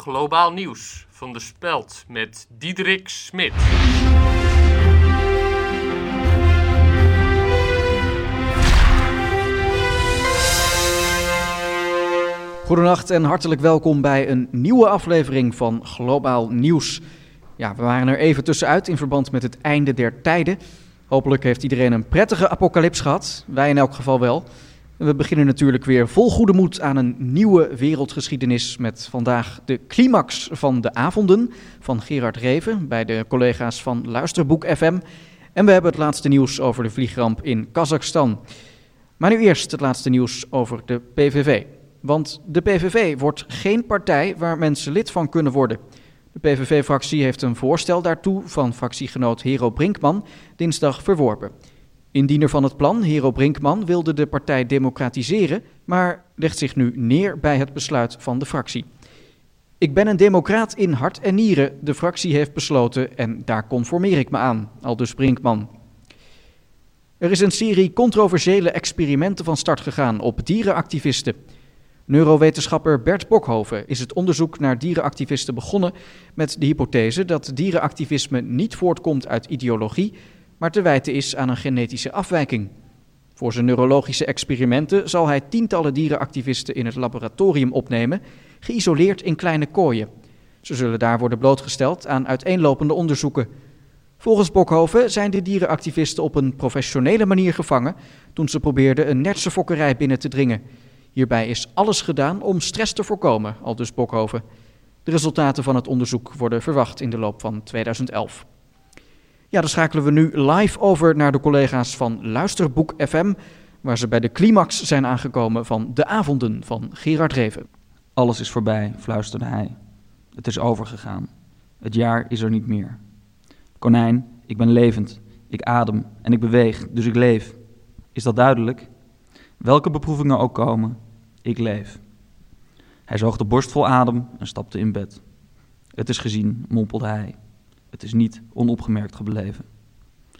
Globaal Nieuws van de Speld met Diederik Smit. Goedenacht en hartelijk welkom bij een nieuwe aflevering van Globaal Nieuws. Ja, we waren er even tussenuit in verband met het einde der tijden. Hopelijk heeft iedereen een prettige apocalyps gehad. Wij in elk geval wel. We beginnen natuurlijk weer vol goede moed aan een nieuwe wereldgeschiedenis met vandaag de climax van de avonden van Gerard Reven bij de collega's van Luisterboek FM. En we hebben het laatste nieuws over de vliegramp in Kazachstan. Maar nu eerst het laatste nieuws over de PVV. Want de PVV wordt geen partij waar mensen lid van kunnen worden. De PVV-fractie heeft een voorstel daartoe van fractiegenoot Hero Brinkman dinsdag verworpen. Indiener van het plan, Hero Brinkman, wilde de partij democratiseren, maar legt zich nu neer bij het besluit van de fractie. Ik ben een democraat in hart en nieren, de fractie heeft besloten en daar conformeer ik me aan, aldus Brinkman. Er is een serie controversiële experimenten van start gegaan op dierenactivisten. Neurowetenschapper Bert Bokhoven is het onderzoek naar dierenactivisten begonnen met de hypothese dat dierenactivisme niet voortkomt uit ideologie, maar te wijten is aan een genetische afwijking. Voor zijn neurologische experimenten zal hij tientallen dierenactivisten in het laboratorium opnemen, geïsoleerd in kleine kooien. Ze zullen daar worden blootgesteld aan uiteenlopende onderzoeken. Volgens Bokhoven zijn de dierenactivisten op een professionele manier gevangen toen ze probeerden een nertse fokkerij binnen te dringen. Hierbij is alles gedaan om stress te voorkomen, aldus Bokhoven. De resultaten van het onderzoek worden verwacht in de loop van 2011. Ja, dan schakelen we nu live over naar de collega's van Luisterboek FM, waar ze bij de climax zijn aangekomen van de avonden van Gerard Reven. Alles is voorbij, fluisterde hij. Het is overgegaan. Het jaar is er niet meer. Konijn, ik ben levend. Ik adem en ik beweeg, dus ik leef. Is dat duidelijk? Welke beproevingen ook komen, ik leef. Hij zoog de borst vol adem en stapte in bed. Het is gezien, mompelde hij. Het is niet onopgemerkt gebleven.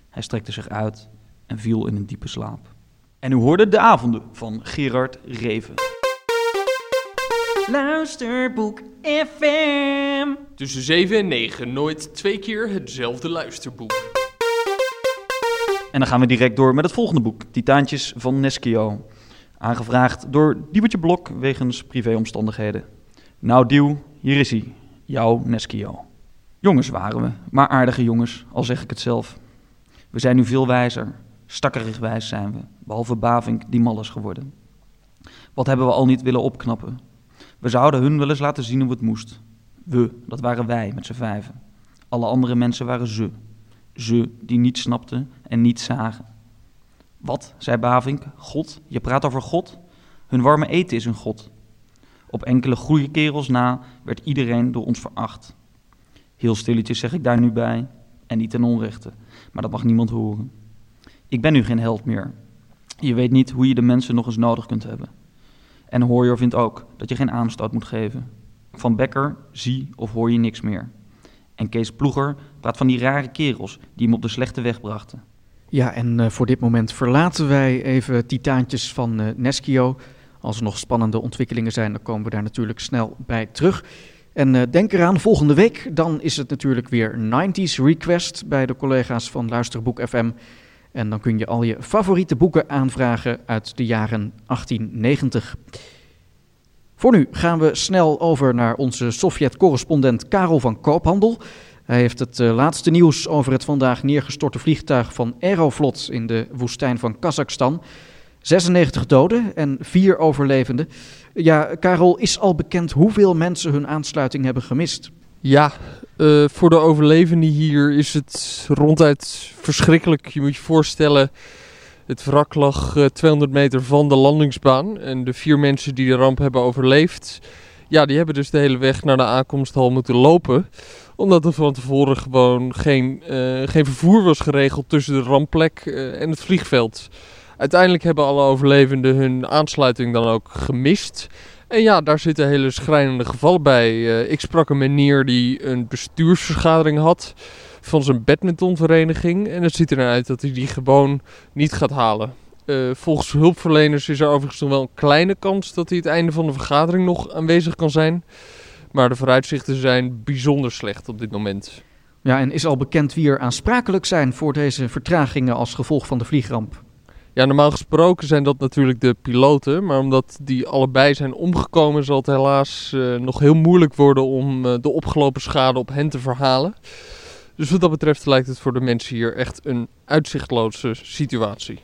Hij strekte zich uit en viel in een diepe slaap. En u hoorde de avonden van Gerard Reven. Luisterboek FM. Tussen 7 en 9 nooit twee keer hetzelfde luisterboek. En dan gaan we direct door met het volgende boek, Titaantjes van Neskio. Aangevraagd door Diebertje Blok wegens privéomstandigheden. Nou, Dieuw, hier is hij. Jouw Neskio. Jongens waren we, maar aardige jongens, al zeg ik het zelf. We zijn nu veel wijzer. Stakkerig wijs zijn we, behalve Bavink die mal is geworden. Wat hebben we al niet willen opknappen? We zouden hun wel eens laten zien hoe het moest. We, dat waren wij met z'n vijven. Alle andere mensen waren ze. Ze die niet snapten en niet zagen. Wat, zei Bavink, God? Je praat over God? Hun warme eten is een God. Op enkele goede kerels na werd iedereen door ons veracht. Heel stilletjes zeg ik daar nu bij, en niet ten onrechte, maar dat mag niemand horen. Ik ben nu geen held meer. Je weet niet hoe je de mensen nog eens nodig kunt hebben. En Hoyer vindt ook dat je geen aanstoot moet geven. Van Becker zie of hoor je niks meer. En Kees Ploeger praat van die rare kerels die hem op de slechte weg brachten. Ja, en uh, voor dit moment verlaten wij even Titaantjes van uh, Neskio. Als er nog spannende ontwikkelingen zijn, dan komen we daar natuurlijk snel bij terug. En uh, denk eraan, volgende week dan is het natuurlijk weer 90s Request bij de collega's van Luisterboek FM. En dan kun je al je favoriete boeken aanvragen uit de jaren 1890. Voor nu gaan we snel over naar onze Sovjet-correspondent Karel van Koophandel. Hij heeft het uh, laatste nieuws over het vandaag neergestorte vliegtuig van Aeroflot in de woestijn van Kazachstan. 96 doden en 4 overlevenden. Ja, Karel, is al bekend hoeveel mensen hun aansluiting hebben gemist? Ja, uh, voor de overlevenden hier is het ronduit verschrikkelijk. Je moet je voorstellen, het wrak lag uh, 200 meter van de landingsbaan. En de vier mensen die de ramp hebben overleefd, ja, die hebben dus de hele weg naar de aankomsthal moeten lopen. Omdat er van tevoren gewoon geen, uh, geen vervoer was geregeld tussen de rampplek en het vliegveld. Uiteindelijk hebben alle overlevenden hun aansluiting dan ook gemist. En ja, daar zitten hele schrijnende gevallen bij. Uh, ik sprak een meneer die een bestuursvergadering had van zijn badmintonvereniging. En het ziet er naar uit dat hij die gewoon niet gaat halen. Uh, volgens hulpverleners is er overigens nog wel een kleine kans dat hij het einde van de vergadering nog aanwezig kan zijn. Maar de vooruitzichten zijn bijzonder slecht op dit moment. Ja, en is al bekend wie er aansprakelijk zijn voor deze vertragingen als gevolg van de vliegramp? Ja, normaal gesproken zijn dat natuurlijk de piloten. Maar omdat die allebei zijn omgekomen, zal het helaas uh, nog heel moeilijk worden om uh, de opgelopen schade op hen te verhalen. Dus wat dat betreft lijkt het voor de mensen hier echt een uitzichtloze situatie.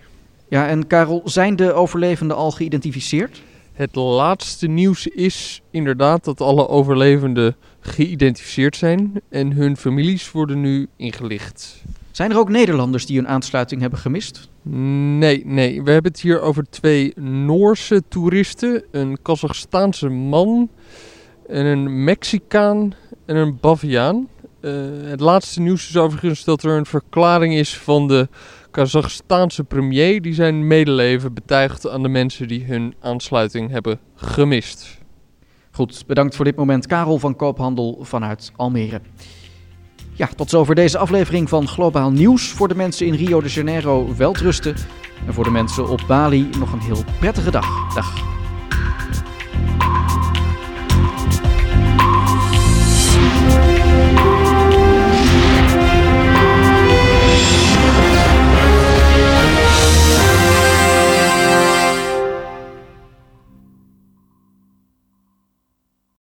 Ja, en Karel, zijn de overlevenden al geïdentificeerd? Het laatste nieuws is inderdaad dat alle overlevenden geïdentificeerd zijn en hun families worden nu ingelicht. Zijn er ook Nederlanders die hun aansluiting hebben gemist? Nee, nee. We hebben het hier over twee Noorse toeristen, een Kazachstaanse man en een Mexicaan en een Baviaan. Uh, het laatste nieuws is overigens dat er een verklaring is van de Kazachstaanse premier die zijn medeleven betuigt aan de mensen die hun aansluiting hebben gemist. Goed, bedankt voor dit moment Karel van Koophandel vanuit Almere. Ja, tot zover deze aflevering van Globaal Nieuws. Voor de mensen in Rio de Janeiro welterusten. En voor de mensen op Bali nog een heel prettige dag. Dag.